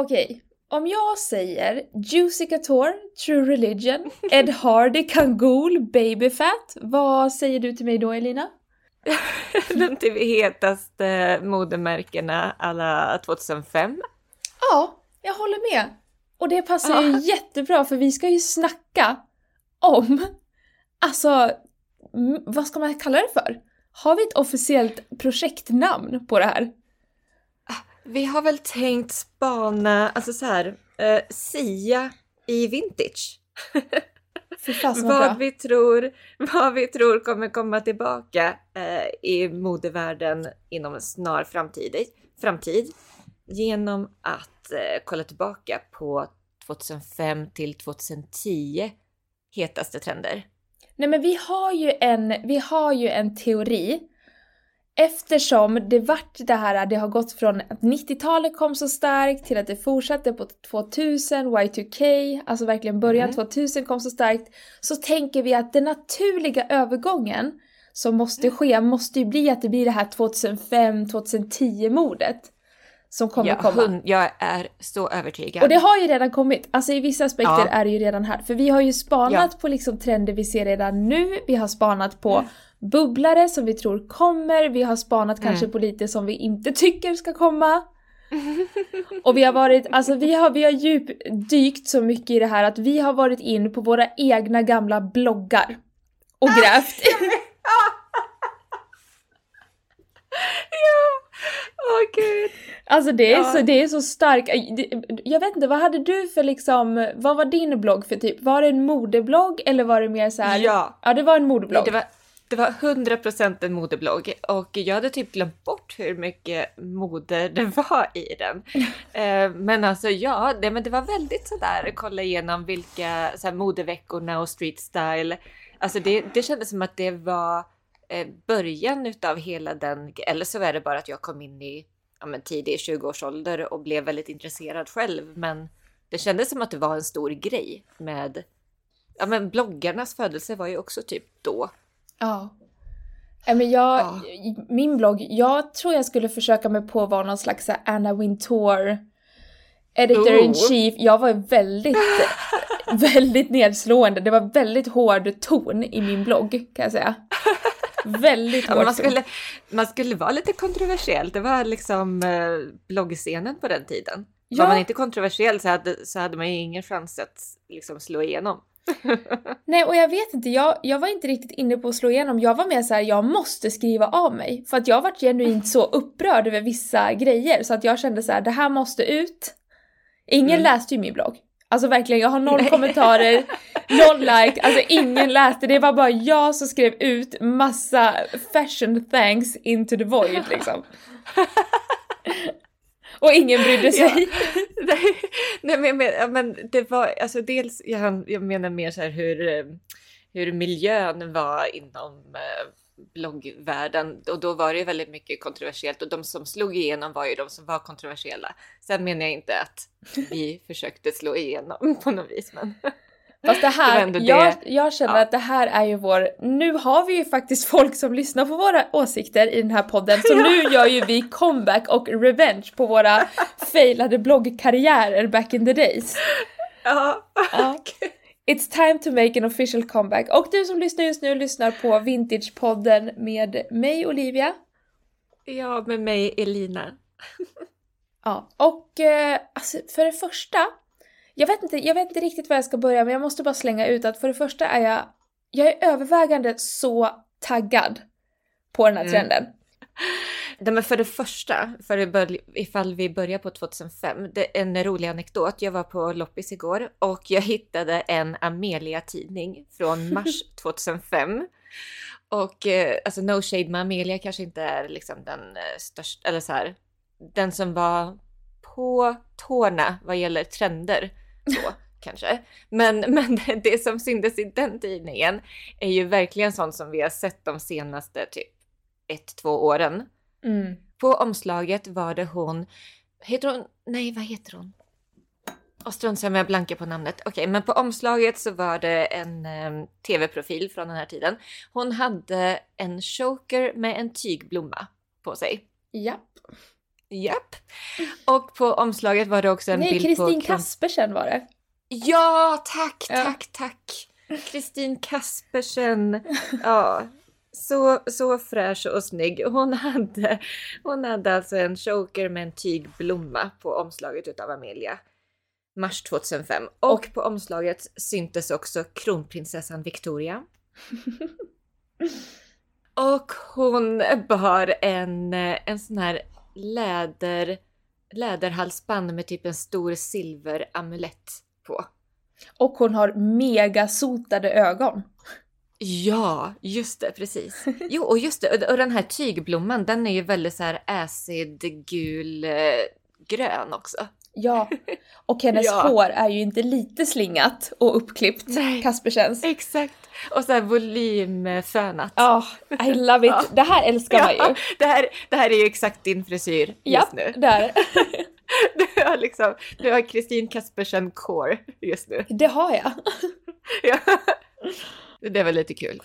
Okej, om jag säger Juicy Couture, True Religion, Ed Hardy, Kangol, Babyfat, vad säger du till mig då Elina? De typ hetaste modemärkena alla 2005. Ja, jag håller med. Och det passar ju jättebra för vi ska ju snacka om, alltså, vad ska man kalla det för? Har vi ett officiellt projektnamn på det här? Vi har väl tänkt spana, alltså så här, eh, Sia i vintage. Vad vad, bra. vi tror, vad vi tror kommer komma tillbaka eh, i modevärlden inom en snar framtid, framtid genom att eh, kolla tillbaka på 2005 till 2010 hetaste trender. Nej men vi har ju en, vi har ju en teori. Eftersom det vart det här, det har gått från att 90-talet kom så starkt till att det fortsatte på 2000, Y2K, alltså verkligen början Mhm. 2000 kom så starkt. Så tänker vi att den naturliga övergången som måste ske måste ju bli att det blir det här 2005-2010 modet. Som kommer Jag, komma. hund, jag är så övertygad. Och det har ju redan kommit. Alltså i vissa aspekter Ja. är det ju redan här. För vi har ju spanat Ja. på liksom trender vi ser redan nu. Vi har spanat på bubblare som vi tror kommer. Vi har spanat kanske Mm. på lite som vi inte tycker ska komma. Och vi har varit, alltså vi har, vi har djupdykt så mycket i det här att vi har varit in på våra egna gamla bloggar. Och grävt. Ja! Åh gud! Alltså det är, Ja. så, det är så starkt. Jag vet inte, vad hade du för liksom, vad var din blogg för typ? Var det en modeblogg eller var det mer så här? Ja. Ja, det var en modeblogg. Det var, det var 100% en modeblogg och jag hade typ glömt bort hur mycket mode det var i den. Eh, men alltså ja, det, men det var väldigt sådär, kolla igenom vilka så här, modeveckorna och street style. Alltså det, det kändes som att det var eh, början utav hela den, eller så är det bara att jag kom in i ja, men tidig 20-årsålder och blev väldigt intresserad själv. Men det kändes som att det var en stor grej med, ja men bloggarnas födelse var ju också typ då. Ja. Nej, men jag, Ja. min blogg, jag tror jag skulle försöka mig på att vara någon slags här Anna Wintour editor in chief. Jag var väldigt, väldigt nedslående. Det var väldigt hård ton i min blogg kan jag säga. Väldigt Ja, hård man, ton. skulle, man skulle vara lite kontroversiell. Det var liksom eh, bloggscenen på den tiden. Ja. Var man inte kontroversiell så hade, så hade man ju ingen chans att liksom slå igenom. Nej, och jag vet inte, jag, jag var inte riktigt inne på att slå igenom. Jag var mer så här, jag måste skriva av mig. För att jag varit genuint så upprörd över vissa grejer så att jag kände så här, det här måste ut. Ingen Mm. läste ju min blogg. Alltså verkligen, jag har noll Nej. kommentarer, noll like, alltså ingen läste. Det var bara jag som skrev ut massa fashion thanks into the void liksom. Och ingen brydde sig. Nej, nej men, men, ja, men det var alltså dels, jag, jag menar mer så här hur, eh, hur miljön var inom eh, bloggvärlden och då var det ju väldigt mycket kontroversiellt och de som slog igenom var ju de som var kontroversiella. Sen menar jag inte att vi försökte slå igenom på något vis men Fast det här, det. jag, jag känner Ja. att det här är ju vår, nu har vi ju faktiskt folk som lyssnar på våra åsikter i den här podden, så nu gör ju vi comeback och revenge på våra failade bloggkarriärer back in the days. ja. Ja. It's time to make an official comeback. Och du som lyssnar just nu lyssnar på Vintagepodden med mig Olivia. ja med mig Elina. Ja, och eh, alltså, för det första, jag vet, inte, jag vet inte riktigt var jag ska börja men jag måste bara slänga ut att för det första är jag, jag är övervägande så taggad på den här Mm. trenden. Nej, men för det första, för ifall vi börjar på 2005, det är en rolig anekdot. Jag var på loppis igår och jag hittade en Amelia-tidning från mars 2005. Och eh, alltså no shade med Amelia kanske inte är liksom den eh, största, eller så här, den som var på tårna vad gäller trender. Så kanske. Men, men det som syntes i den tidningen är ju verkligen sånt som vi har sett de senaste typ ett, två åren. Mm. På omslaget var det hon, heter hon, nej vad heter hon? Och strunt samma, jag blankar på namnet. Okej, men på omslaget så var det en em, tv-profil från den här tiden. Hon hade en choker med en tygblomma på sig. Japp. Japp. Och på omslaget var det också en Nej, bild Kristin på... Kaspersen var det. Ja, tack, Ja. tack, tack! Kristin Kaspersen. Ja, så, så fräsch och snygg. Hon hade, hon hade alltså en choker med en tygblomma på omslaget utav Amelia. Mars 2005. Och, Och- på omslaget syntes också kronprinsessan Victoria. Och hon bar en, en sån här läder, läderhalsband med typ en stor silveramulett på. Och hon har megasotade ögon. Ja, just det, precis. Jo, och just det, och- den här tygblomman, den är ju väldigt så här acid gul eh, grön också. Ja, och hennes Ja. hår är ju inte lite slingat och uppklippt, Nej. Kaspersens. Exakt. Och så här volymfönat. Ja, I love it. Ja. Det här älskar man ju. Ja, det, här, det här är ju exakt din frisyr just Japp, nu. där. Du har liksom, du har Kristin Kaspersen core just nu. Det har jag. Ja. Det var lite kul.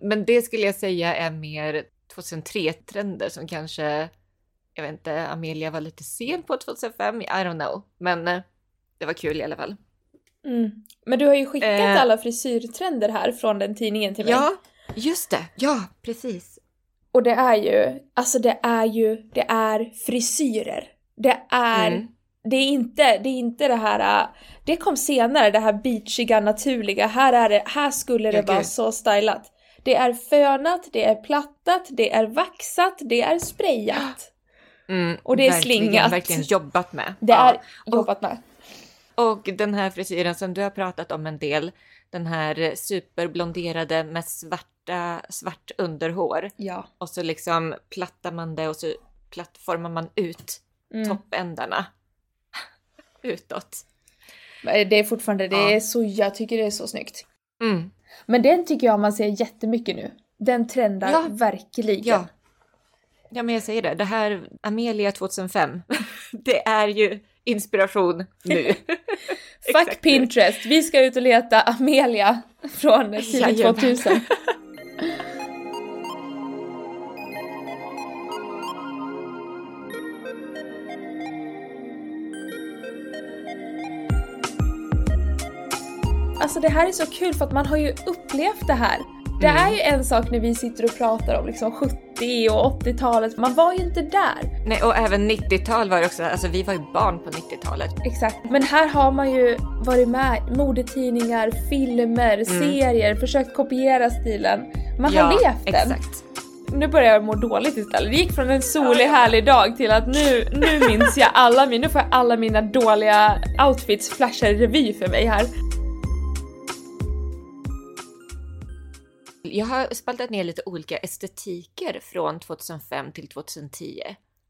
Men det skulle jag säga är mer 2003-trender som kanske, jag vet inte, Amelia var lite sen på 2005, I don't know. Men eh, det var kul i alla fall. Mm. Men du har ju skickat Eh. alla frisyrtrender här från den tidningen till mig. Ja, just det. Ja, precis. Och det är ju, alltså det är ju, det är frisyrer. Det är, Mm. det är inte, det är inte det här, äh, det kom senare, det här beachiga, naturliga. Här är det, här skulle det vara så stylat. Det är fönat, det är plattat, det är vaxat, det är sprayat. Mm, Och det är verkligen, slingat. Verkligen jobbat med. Det Ja. är jobbat med. Och den här frisyren som du har pratat om en del, den här superblonderade med svarta, svart underhår. Ja. Och så liksom plattar man det och så plattformar man ut Mm. toppändarna utåt. Det är fortfarande, det Ja. är så, jag tycker det är så snyggt. Mm. Men den tycker jag man ser jättemycket nu. Den trendar Ja. verkligen. Ja. Ja, men jag säger det. Det här Amelia 2005, det är ju inspiration nu. Fuck. Pinterest, vi ska ut och leta Amelia från tidigt Jajamän. 2000. Alltså det här är så kul för att man har ju upplevt det här. Det Mm. är ju en sak när vi sitter och pratar om liksom 70 och 80-talet, man var ju inte där. Nej, och även 90-tal var det också, alltså vi var ju barn på 90-talet. Exakt. Men här har man ju varit med modetidningar, filmer, serier, försökt kopiera stilen. Man har levt den. exakt. Nu börjar jag må dåligt istället. Det gick från en solig härlig dag till att nu, nu minns jag alla mina, nu får jag alla mina dåliga outfits flasha i revy för mig här. Jag har spaltat ner lite olika estetiker från 2005 till 2010.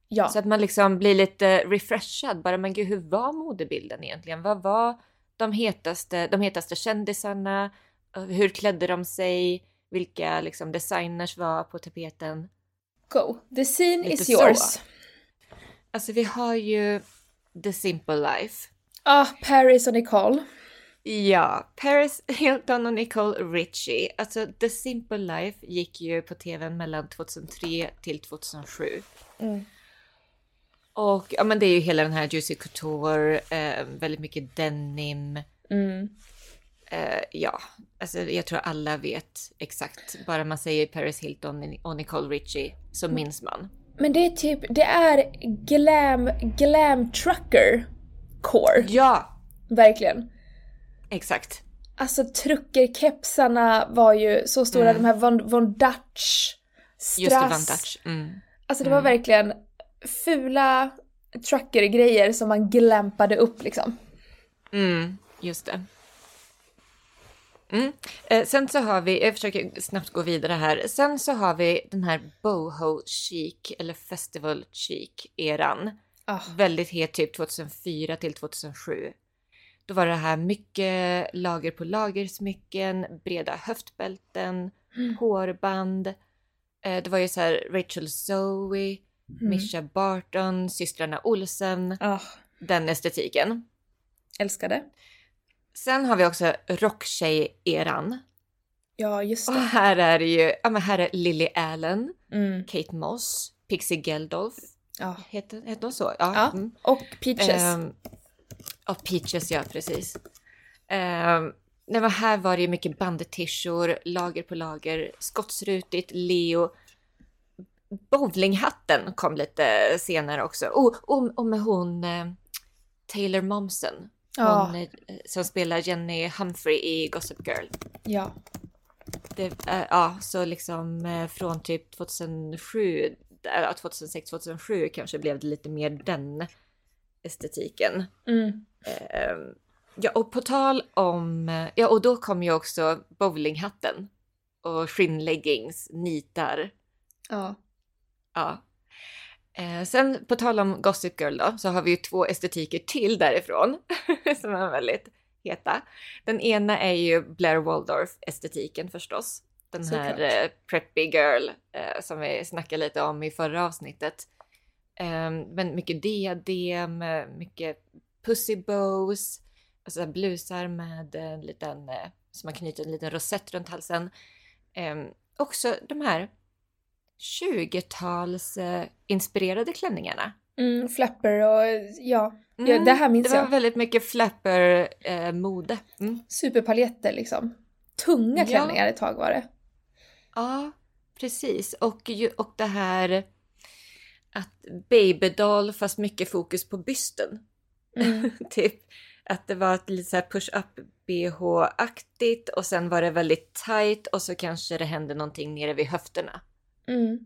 Ja. Så att man liksom blir lite refreshad. Bara, men gud, hur var modebilden egentligen? Vad var de hetaste, de hetaste kändisarna? Hur klädde de sig? Vilka liksom, designers var på tapeten? Go. The scene Lite is så. yours. Alltså vi har ju The Simple Life. Ah, Paris och Nicole. Ja, Paris Hilton och Nicole Richie. Alltså The Simple Life gick ju på tv mellan 2003 till 2007. Mm. Och ja, men det är ju hela den här Juicy Couture, eh, väldigt mycket denim. Mm. Eh, ja, alltså jag tror alla vet exakt. Bara man säger Paris Hilton och Nicole Richie så minns man. Men det är typ, det är glam, glam trucker core. Ja, Verkligen. Exakt. Alltså truckerkepsarna var ju så stora, Mm. de här Von, Von Dutch, Strass. Just det, Van Dutch. Mm. Alltså det var verkligen fula trucker-grejer som man glampade upp liksom. Mm, just det. Mm. Eh, sen så har vi, jag försöker snabbt gå vidare här. Sen så har vi den här boho chic eller festival chic eran. Ah. Väldigt het typ 2004 till 2007. Då var det här mycket lager på lager smycken, breda höftbälten, hårband. Eh, det var ju så här Rachel Zoe, Mischa Barton, systrarna Olsen, Ah, den estetiken. älskade. Sen har vi också rocktjej-eran. Ja, just Och det. här är det ju, ja men här är Lily Allen, Mm. Kate Moss, Pixie Geldof, Ja. Heter, heter de så? Ja. ja. Mm. Och Peaches. Um, och Peaches, ja precis. Um, nej, men här var det ju mycket bandetishor, lager på lager, skottsrutigt, leo. Bowlinghatten kom lite senare också. Oh, och, och med hon eh, Taylor Momsen. Ja. Hon eh, som spelar Jenny Humphrey i Gossip Girl. ja. Det, eh, ja, så liksom eh, från typ 2007, äh, 2006, 2007 kanske blev det lite mer den estetiken. Mm. Eh, ja, och på tal om, ja, och då kom ju också bowlinghatten och skinnleggings, nitar. Ja. Ja. Eh, sen på tal om Gossip Girl då, så har vi ju två estetiker till därifrån som är väldigt heta. Den ena är ju Blair Waldorf-estetiken förstås. Den här Såklart. eh, preppy girl eh, som vi snackade lite om i förra avsnittet. Eh, men mycket diadem, eh, mycket pussy bows, alltså blusar med en liten, eh, som man knyter en liten rosett runt halsen. Eh, också de här 20-tals eh, inspirerade klänningarna. Mm, flapper och ja. ja. Mm, Det här minns det var jag. väldigt mycket flapper-mode. mm. Superpaljetter liksom. Tunga Ja. klänningar ett tag var det. Ja, precis. Och, och det här att babydoll fast mycket fokus på bysten. Mm. typ att det var ett lite så push-up bh-aktigt och sen var det väldigt tight och så kanske det hände någonting nere vid höfterna. Mm.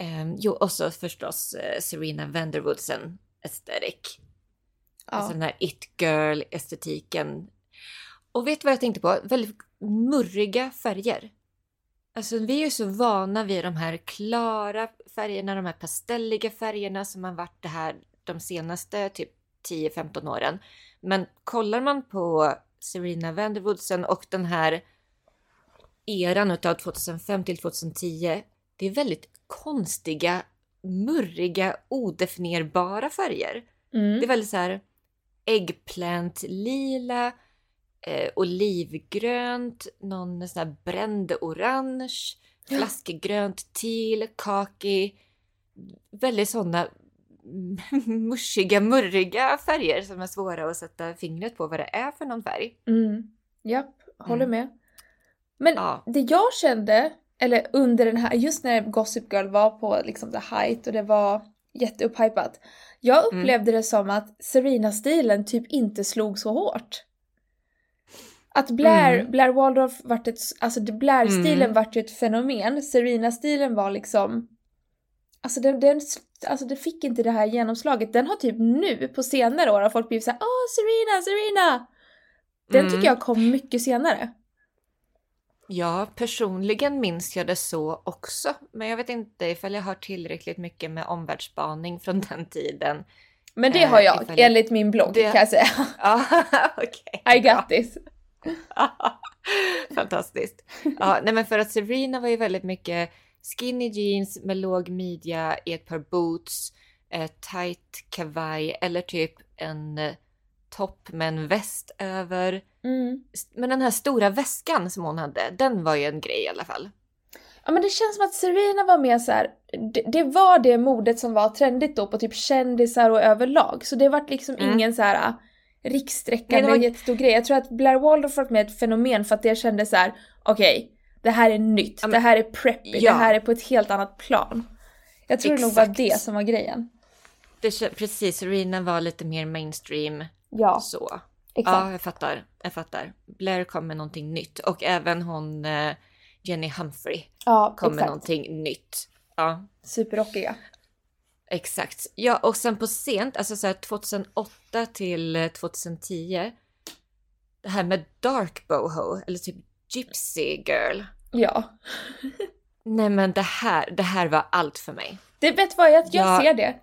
Um, jo, och så förstås eh, Serena Vanderwoodsen aesthetic. Ja. Alltså den här it girl estetiken. Och vet du vad jag tänkte på? Väldigt murriga färger. Alltså vi är ju så vana vid de här klara färgerna, de här pastelliga färgerna som har varit det här de senaste typ 10-15 åren. Men kollar man på Serena Vanderwoodsen och den här eran utav 2005 till 2010. Det är väldigt konstiga, murriga, odefinierbara färger. Det är Mm. väldigt så här äggplant lila, eh, olivgrönt, någon sån här bränd orange, Ja. flaskgrönt, teal, kaki. Väldigt sådana mushiga, murriga färger som är svåra att sätta fingret på vad det är för någon färg. Mm. Japp, håller Mm. med. Men Ja. det jag kände, eller under den här, just när Gossip Girl var på liksom the height och det var jätteupphajpat. Jag Mm. upplevde det som att Serena-stilen typ inte slog så hårt. Att Blair, Mm. Blair Waldorf vart ett, alltså Blair-stilen Mm. vart ju ett fenomen. Serena-stilen var liksom, alltså den, den, alltså det fick inte det här genomslaget. Den har typ nu på senare år har folk blivit såhär åh Serena, Serena! Den Mm. tycker jag kom mycket senare. Ja, personligen minns jag det så också. Men jag vet inte ifall jag har tillräckligt mycket med omvärldsspaning från den tiden. Men det Eh, har jag, ifall jag- enligt min blogg Det- kan jag säga. Ja, okej. I got this. Fantastiskt. Ja, nej men för att Serena var ju väldigt mycket skinny jeans med låg midja i ett par boots, eh, tight kavaj eller typ en eh, topp med en väst över. Mm. Men den här stora väskan som hon hade, den var ju en grej i alla fall. Ja men det känns som att Serena var mer så här. Det, det var det modet som var trendigt då på typ kändisar och överlag. Så det vart liksom Mm. ingen så här rikssträckande var- jättestor grej. Jag tror att Blair Waldorf varit med ett fenomen för att det kändes så här: okej, det här är nytt, det här är preppy, Ja. det här är på ett helt annat plan. Jag tror det nog var det som var grejen. Det, precis, Serena var lite mer mainstream Ja, så. exakt. Ja, jag fattar. Jag fattar. Blair kom med någonting nytt och även hon eh, Jenny Humphrey Ja, kom med exakt. någonting nytt. Ja, Superrockiga. Exakt. Ja, och sen på sent, alltså så här 2008 till eh, 2010. Det här med dark boho eller typ gypsy girl. Ja. Nej, men det här, det här var allt för mig. Det vet vad jag, jag Ja. ser det.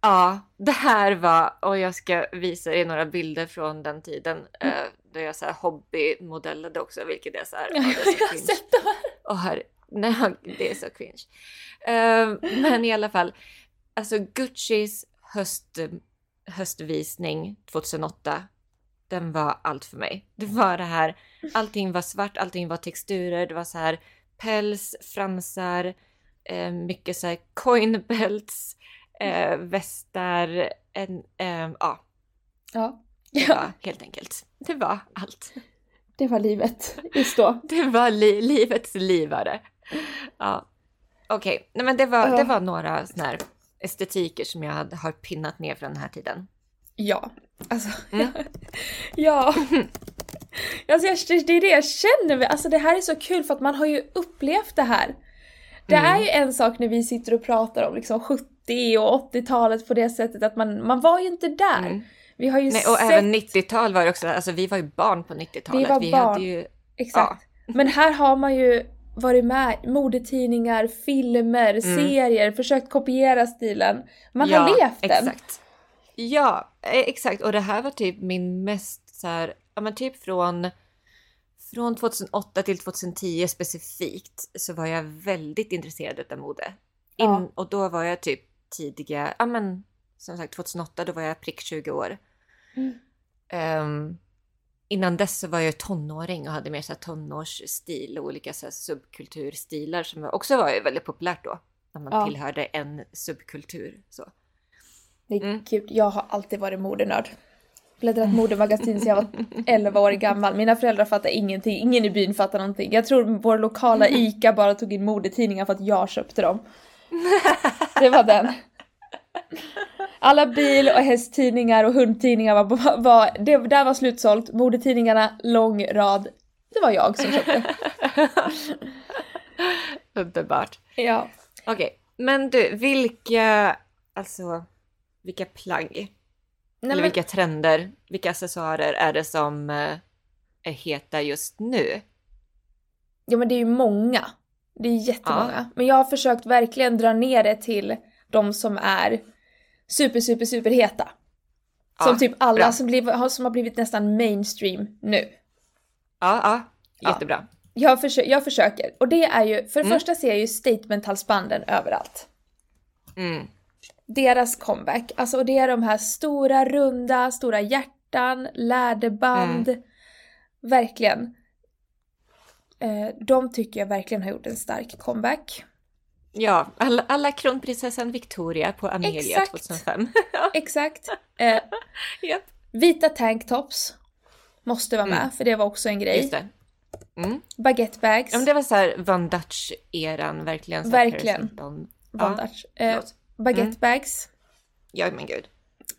Ja, det här var, och jag ska visa er några bilder från den tiden. Eh, då jag så här hobbymodellade också, vilket är så här, ja, det är så jag har sett de här. Åh herre, nej, det är så cringe. Eh, men i alla fall, alltså Guccis höst, höstvisning 2008, den var allt för mig. Det var det här, allting var svart, allting var texturer, det var så här päls, fransar, eh, mycket så här coinbelts, eh, västar, en, eh, ja. Ja. Det var helt enkelt. Det var allt. Det var livet just då. Det var li livets livare. Ja. Okej, okay. Nej, men det var, det var några såna här estetiker som jag har pinnat ner från den här tiden. Ja, alltså. Mm. ja. Alltså jag, det är det jag känner. Alltså det här är så kul för att man har ju upplevt det här. Det Mm. är ju en sak när vi sitter och pratar om liksom 70 och 80-talet på det sättet att man, man var ju inte där. Mm. Vi har ju Nej, och sett... även 90-tal var det också, alltså vi var ju barn på 90-talet. Vi var barn. hade ju, Exakt. Men här har man ju varit med, modetidningar, filmer, serier, försökt kopiera stilen. Man har levt den. exakt. Ja, eh, exakt. Och det här var typ min mest så här, ja men typ från, från 2008 till 2010 specifikt så var jag väldigt intresserad av mode. In, Ja. Och då var jag typ tidiga, ja men som sagt 2008 då var jag prick 20 år. Mm. Ehm, innan dess så var jag tonåring och hade mer så här tonårsstil och olika så subkulturstilar som också var väldigt populärt då. När man Ja. tillhörde en subkultur. Så. Nej, Mm. gud, jag har alltid varit modenörd. Bläddrat modemagasin sedan jag var 11 år gammal. Mina föräldrar fattar ingenting, ingen i byn fattar någonting. Jag tror vår lokala ICA bara tog in modetidningar för att jag köpte dem. Det var den. Alla bil och hästtidningar och hundtidningar var, var det, där var slutsålt. Modetidningarna, lång rad. Det var jag som köpte. Underbart. Ja. Okej, men du, vilka, alltså, vilka plagg, Nej, eller men, vilka trender, vilka accessoarer är det som eh, är heta just nu? ja men det är ju många. Det är jättemånga. Men jag har försökt verkligen dra ner det till de som är super, super, super heta. Som Ja, typ alla bra. som, bliv, har- som har blivit nästan mainstream nu. Ja, ja, Ja. jättebra. Jag, försö- jag försöker. Och det är ju, för det Mm. första ser jag ju statement-halsbanden överallt. Mm. Deras comeback. Alltså och det är de här stora, runda, stora hjärtan, läderband. Mm. Verkligen. Eh, de tycker jag verkligen har gjort en stark comeback. Ja, alla, alla kronprinsessan Victoria på Amelia Exakt. 2005. Exakt. Eh, Japp. vita tanktops. Måste vara med, Mm. för det var också en grej. Just det. Mm. Baguettebags. Ja, men det var så här Van Dutch-eran, verkligen. Så Verkligen. Van Ja, Dutch. Eh, förlåt. baguettebags. Ja, men gud.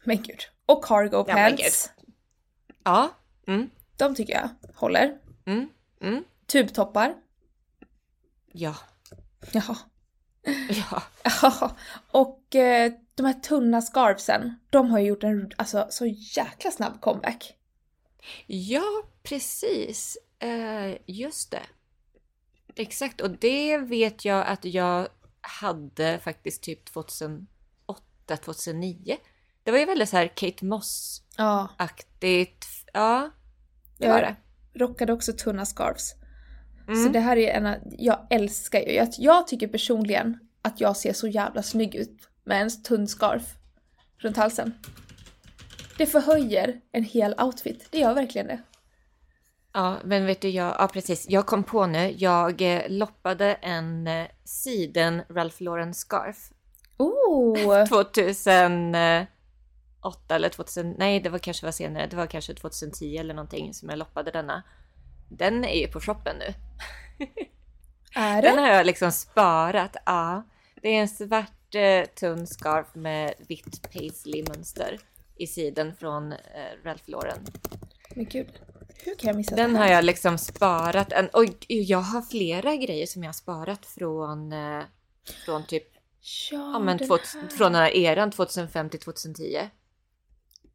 Men gud. Och cargo Ja, men pants. Ja. Mm. De tycker jag håller. Mm. Mm. Tubtoppar. Ja. Jaha. Ja. Ja, och eh, de här tunna scarfsen, de har ju gjort en alltså, så jäkla snabb comeback. Ja, precis. Eh, just det. Exakt, och det vet jag att jag hade faktiskt typ 2008, 2009. Det var ju väldigt så här Kate Moss-aktigt. Ja, Ja, det Ja. var det. rockade också tunna scarfs. Så Mm. det här är en jag älskar ju, jag, jag tycker personligen att jag ser så jävla snygg ut med en tunn scarf runt halsen. Det förhöjer en hel outfit, det gör verkligen det. Ja, men vet du, jag, ja precis. Jag kom på nu, jag eh, loppade en eh, siden Ralph Lauren scarf Oh! 2008 eller 2000, nej det var kanske var senare, det var kanske 2010 eller någonting som jag loppade denna. Den är ju på shoppen nu. Är Den det? har jag liksom sparat, ja. Det är en svart eh, tunn scarf med vitt paisley-mönster i siden från eh, Ralph Lauren. Men gud, hur kan jag missa Den det har här? jag liksom sparat. En, och jag har flera grejer som jag har sparat från, eh, från typ Ja, ja, men den två, här. från den här eran 2005 till 2010.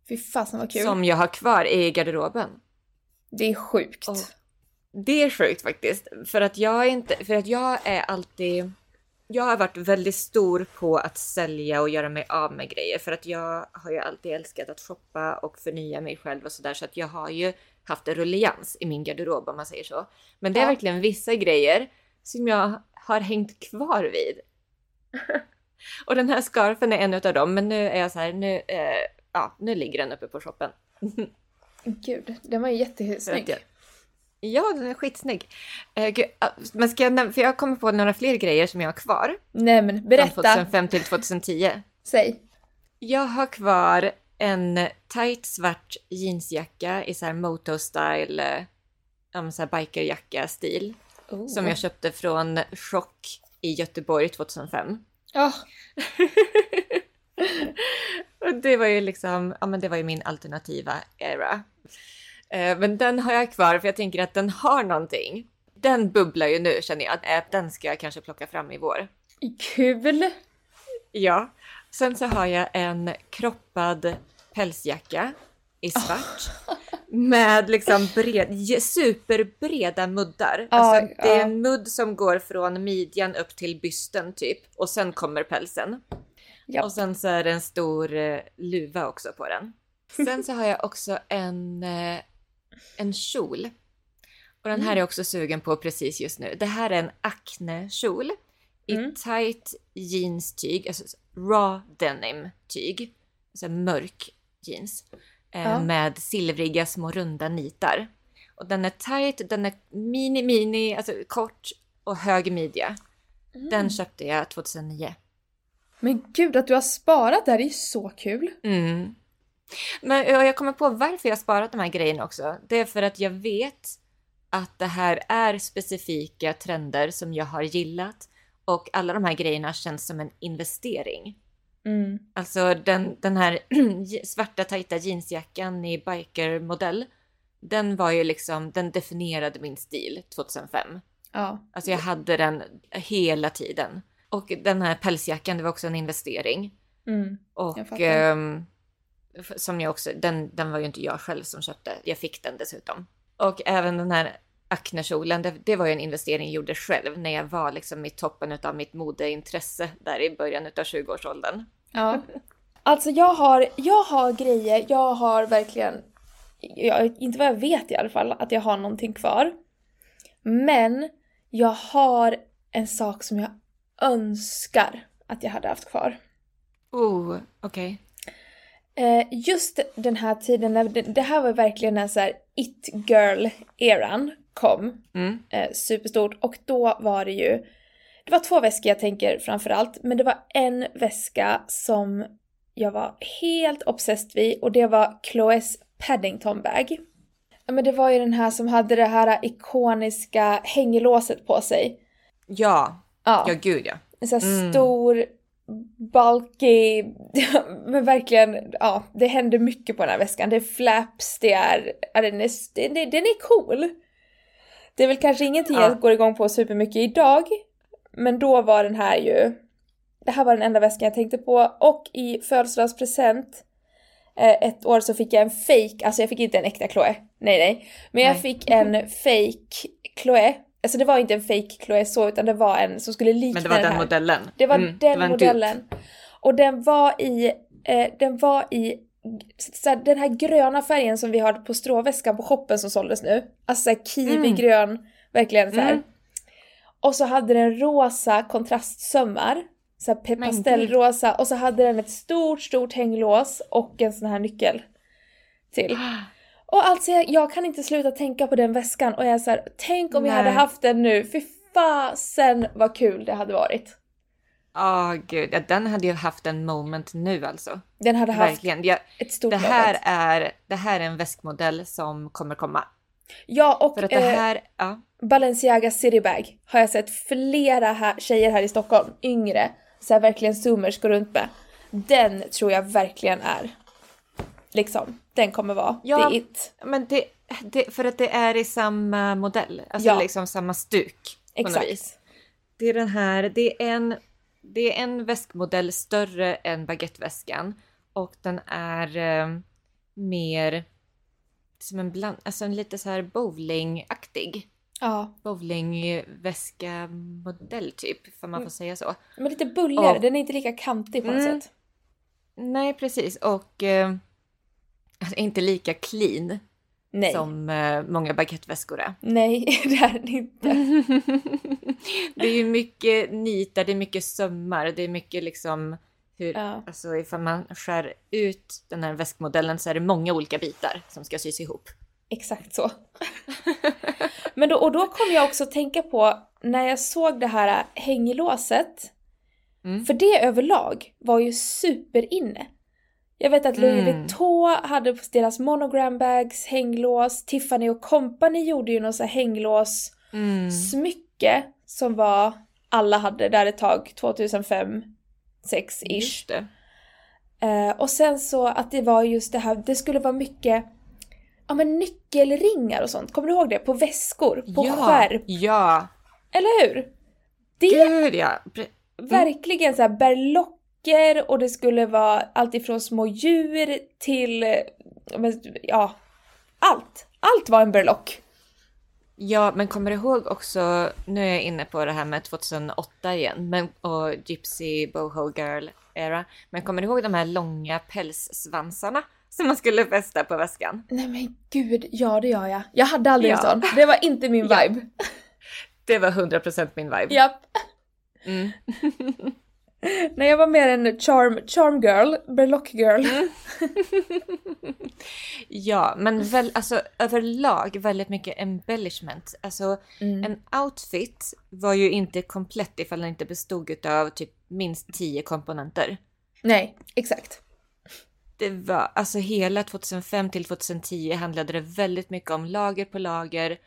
Fy fasen vad kul. Som jag har kvar i garderoben. Det är sjukt. Och det är sjukt faktiskt. För att jag är inte, för att jag är alltid, jag har varit väldigt stor på att sälja och göra mig av med grejer. För att jag har ju alltid älskat att shoppa och förnya mig själv och sådär. Så att jag har ju haft en rullians i min garderob om man säger så. Men det är Ja. verkligen vissa grejer som jag har hängt kvar vid. och den här scarfen är en av dem. Men nu är jag så här, nu, eh, ja, nu ligger den uppe på shoppen. Gud, den var ju jättesnygg. Ja, den är skitsnygg. Uh, gud, uh, men ska jag för jag kommer på några fler grejer som jag har kvar. Nej men Från berätta. 2005 till 2010. Säg. Jag har kvar en tight svart jeansjacka i så här moto-style, eh, så här bikerjacka-stil. Oh. Som jag köpte från Chock i Göteborg 2005. Ja, Och det var ju liksom, ja men det var ju min alternativa era. Eh, Men den har jag kvar för jag tänker att den har någonting. Den bubblar ju nu känner jag, att den ska jag kanske plocka fram i vår. kul. Ja. Sen så har jag en kroppad pälsjacka i svart. Med liksom bred, superbreda muddar. Ja, Alltså, det är en mudd som går från midjan upp till bysten typ. Och sen kommer pälsen. Ja. Och sen så är det en stor eh, luva också på den. Sen så har jag också en, eh, en kjol. Och den Mm. här är jag också sugen på precis just nu. Det här är en Acne-kjol. I Mm. tight jeans-tyg, alltså raw denim-tyg. Alltså mörk jeans. Eh, Ja. Med silvriga små runda nitar. Och den är tight, den är mini mini, alltså kort och hög midja. Mm. Den köpte jag 2009. Men gud att du har sparat det här, det är så kul. Mm. Men ja, jag kommer på varför jag sparat de här grejerna också. Det är för att jag vet att det här är specifika trender som jag har gillat och alla de här grejerna känns som en investering. Mm. Alltså den, den här svarta tajta jeansjackan i bikermodell, den var ju liksom, den definierade min stil 2005. Ja. Alltså jag hade den hela tiden. Och den här pälsjackan, det var också en investering. Mm. Och som jag också, den, den var ju inte jag själv som köpte. Jag fick den dessutom. Och även den här Acne-kjolen, det, det var ju en investering jag gjorde själv när jag var liksom i toppen av mitt modeintresse där i början av 20-årsåldern. Ja. Alltså jag har, jag har grejer, jag har verkligen, jag, inte vad jag vet i alla fall, att jag har någonting kvar. Men jag har en sak som jag önskar att jag hade haft kvar. Oh, okej. Eh, just den här tiden, när det, här var verkligen när så här it girl-eran kom. Mm. eh, superstort och då var det ju det var två väskor jag tänker framförallt, men det var en väska som jag var helt obsessed vid och det var Chloes Paddington bag. Men det var ju den här som hade det här ikoniska hänglåset på sig. Ja, Ja, ja gud ja. en sån här Mm. stor, bulky, men verkligen, ja, det händer mycket på den här väskan. Det är flaps, det är, ja, den är, den är, den är cool. Det är väl kanske ingenting Ja. jag går igång på supermycket idag, men då var den här ju, det här var den enda väskan jag tänkte på. Och i födelsedagspresent eh, ett år så fick jag en fake, alltså jag fick inte en äkta Chloe, nej nej. Men jag Nej. fick en fake Chloe, alltså det var inte en fake Chloe så, utan det var en som skulle likna Men det var den här. modellen. Det var Mm, den var en modellen. Och den var i, eh, den var i så här, den här gröna färgen som vi har på stråväskan på shoppen som såldes nu. Alltså såhär kiwigrön, verkligen så här. Mm. Och så hade den rosa kontrastsömmar. Så här pe- Men pastellrosa. Och så hade den ett stort, stort hänglås och en sån här nyckel till. Och alltså jag, jag kan inte sluta tänka på den väskan och jag är så här, tänk om jag Nej. hade haft den nu. Fy fasen vad kul det hade varit. Ja, gud. Ja, den hade ju haft en moment nu alltså. Den hade haft Verkligen. Ja, ett stort det, här moment. är, det här är en väskmodell som kommer komma. Ja, och För att det eh, här, ja. Balenciaga Citybag har jag sett flera här, tjejer här i Stockholm, yngre, så här verkligen zoomers går runt med. Den tror jag verkligen är, liksom, den kommer vara Ja. the it. Men det, det, för att det är i samma modell, alltså Ja. liksom samma stuk Exakt. Det är den här, det är en, det är en väskmodell större än baguetteväskan och den är eh, mer som en bland, alltså en lite så här bowlingaktig Ja, bowlingväska-modell typ, får man får säga så. men lite bulligare, Ja. den är inte lika kantig på något Mm. sätt. Nej, precis. Och eh, alltså, inte lika clean Nej, som eh, många baguetteväskor är. nej det är den inte. det är ju mycket nitar, det är mycket sömmar, det är mycket liksom hur, Ja. alltså ifall man skär ut den här väskmodellen så är det många olika bitar som ska sys ihop. exakt så. Men då, och då kom jag också tänka på när jag såg det här hänglåset. Mm. För det överlag var ju superinne. Jag vet att Louis Mm. Vuitton hade på deras monogram bags hänglås. Tiffany och Company gjorde ju någon sån här hänglås Mm. smycke som var alla hade där ett tag 2005 6 ish. Eh, och sen så att det var just det här, det skulle vara mycket ja men nyckelringar och sånt. Kommer du ihåg det? På väskor, på ja, skärp. Ja, Eller hur? Det gud ja. Pre- verkligen så här berlocker och det skulle vara allt ifrån små djur till, ja, allt. Allt var en berlock. Ja, men kommer du ihåg också, nu är jag inne på det här med 2008 igen, men, och Gypsy Boho Girl era. Men kommer du ihåg de här långa pälssvansarna som man skulle fästa på väskan? Nej men gud, ja det gör jag. Jag hade aldrig en Ja. sån. Det var inte min Ja. vibe. Det var 100% min vibe. Japp. Mm. Nej jag var mer en charm, charm girl, berlock girl. Mm. Ja, men väl, alltså, överlag väldigt mycket embellishment. Alltså Mm. en outfit var ju inte komplett ifall den inte bestod av typ minst 10 komponenter. Nej, exakt. Det var, alltså hela 2005 till 2010 handlade det väldigt mycket om lager på lager.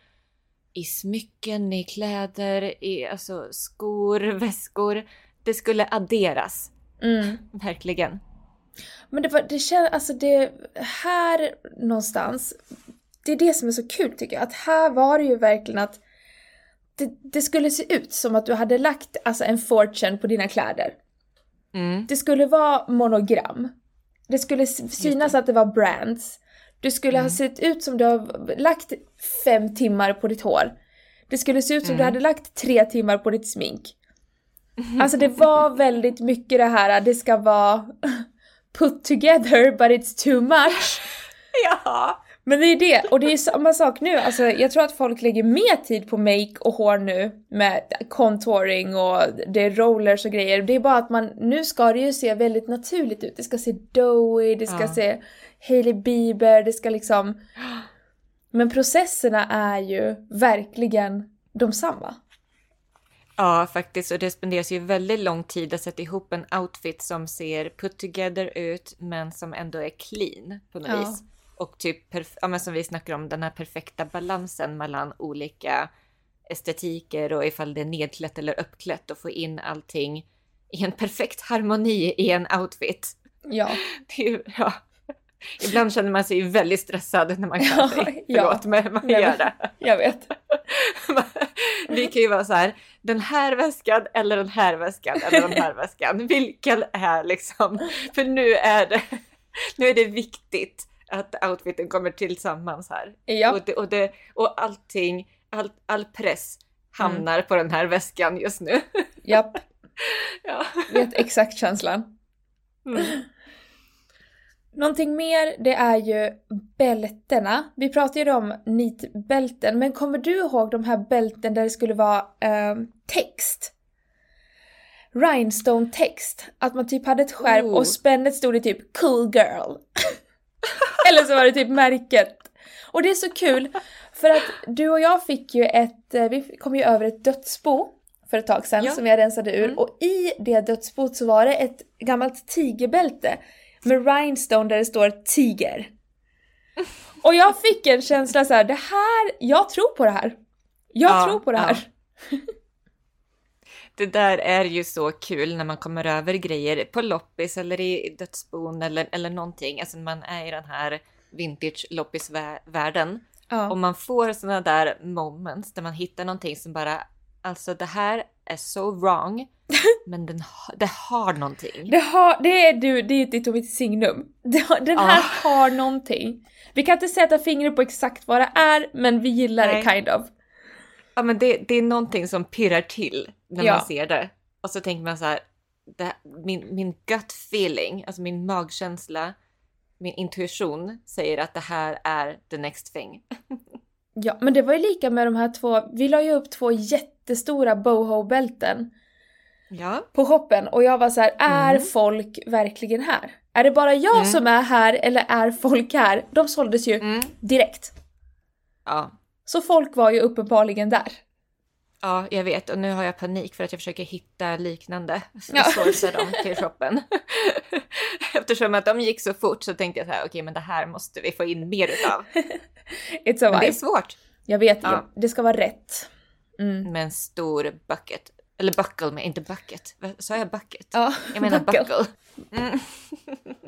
I smycken, i kläder, i alltså skor, väskor. Det skulle adderas, Mm. verkligen. Men det, var, det känns, alltså det här någonstans, det är det som är så kul tycker jag. Att här var det ju verkligen att det, det skulle se ut som att du hade lagt alltså en fortune på dina kläder. Mm. Det skulle vara monogram. Det skulle synas att det var brands. Du skulle ha sett ut som du har lagt fem timmar på ditt hår. Det skulle se ut som du hade lagt tre timmar på ditt smink. Alltså det var väldigt mycket det här, det ska vara put together but it's too much. Ja! Men det är det, och det är samma sak nu. Alltså, jag tror att folk lägger mer tid på make och hår nu med contouring och det är rollers och grejer. Det är bara att man, nu ska det ju se väldigt naturligt ut. Det ska se doughy, det ska Ja. se Hailey Bieber, det ska liksom... Men processerna är ju verkligen de samma. Ja, faktiskt. Och det spenderas ju väldigt lång tid att sätta ihop en outfit som ser put together ut, men som ändå är clean på något Ja. vis. Och typ, ja, men som vi snackar om, den här perfekta balansen mellan olika estetiker och ifall det är nedklätt eller uppklätt och få in allting i en perfekt harmoni i en outfit. Ja. Det är ja. Ibland känner man sig väldigt stressad när man klär Ja, sig. ja. Förlåt, men man gör det. Jag vet. Vi kan ju vara så här, den här väskan eller den här väskan eller den här väskan. Vilken är liksom, för nu är det, nu är det viktigt att outfiten kommer tillsammans här. Ja. Och, det, och, det, och allting, all, all press hamnar på den här väskan just nu. Japp. ja. Vet exakt känslan. Mm. Någonting mer, det är ju bältena. Vi pratade ju om nitbälten, men kommer du ihåg de här bälten där det skulle vara ehm, text? Rhinestone text. Att man typ hade ett skärp Oh. och spännet stod det typ 'cool girl' Eller så var det typ märket. Och det är så kul, för att du och jag fick ju ett, eh, vi kom ju över ett dödsbo för ett tag sedan Ja. som jag rensade ur Mm. och i det dödsboet så var det ett gammalt tigerbälte med rhinestone där det står tiger. Och jag fick en känsla så här, det här, jag tror på det här. Jag Ja, tror på det ja. här. Det där är ju så kul när man kommer över grejer på loppis eller i dödsbon eller, eller någonting. Alltså man är i den här vintage loppisvärlden. Ja. Och man får sådana där moments där man hittar någonting som bara, alltså det här är så wrong, men den, det har någonting. Det, har, det är du, det är ditt och mitt signum. Den här Ja. har någonting. Vi kan inte sätta fingret på exakt vad det är, men vi gillar Nej. det kind of. Ja men det, det är någonting som pirrar till när Ja. man ser det. Och så tänker man så här, det, min, min gut feeling, alltså min magkänsla, min intuition säger att det här är the next thing. Ja, men det var ju lika med de här två, vi la ju upp två jättestora boho-bälten Ja. på shoppen och jag var så här: är Mm. folk verkligen här? Är det bara jag Mm. som är här eller är folk här? De såldes ju Mm. direkt. Ja. Så folk var ju uppenbarligen där. Ja, jag vet. Och nu har jag panik för att jag försöker hitta liknande Ja. sourcer dem till shoppen. Eftersom att de gick så fort så tänkte jag så här, okej men det här måste vi få in mer utav. It's a Men det är svårt. Jag vet, Ja. ja. det ska vara rätt. Mm. Med en stor bucket. Eller buckle med, inte bucket. Sa jag bucket? Ja, Jag menar buckle. buckle. Mm.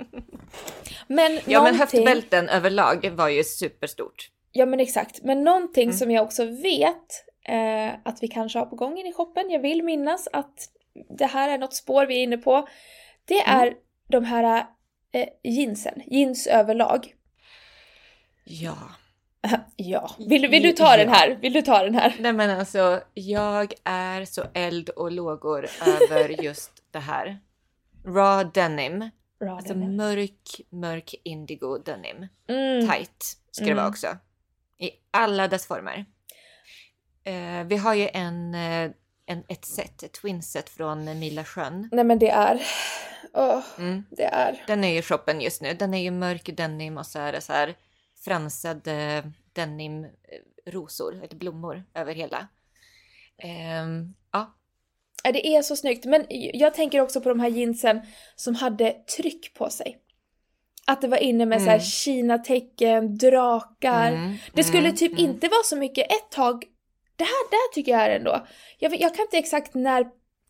Men Ja men någonting- höftbälten överlag var ju superstort. Ja men exakt. Men någonting Mm. som jag också vet eh, att vi kanske har på gång in i shoppen, jag vill minnas att det här är något spår vi är inne på. Det Mm. är de här eh, jeansen, jeans överlag. Ja. ja, vill, du- vill du ta den Ja. här? Vill du ta den här? Nej men alltså, jag är så eld och lågor över just det här. Raw denim. Alltså mörk, mörk indigo denim. Mm. Tight ska det vara Mm. också. I alla dess former. Eh, vi har ju en, eh, en, ett set, ett twin set från Mila sjön. Nej men det är... Åh, Mm. det är... Den är ju i shoppen just nu. Den är ju mörk denim och så är det så här fransade denim-rosor, eller blommor över hela. Ehm, ja, Det är så snyggt. Men jag tänker också på de här jeansen som hade tryck på sig. Att det var inne med så här Mm. Kina-tecken, drakar. Mm, Det skulle mm, typ mm. inte vara så mycket ett tag. Det här där tycker jag är ändå. Jag, jag kan inte exakt när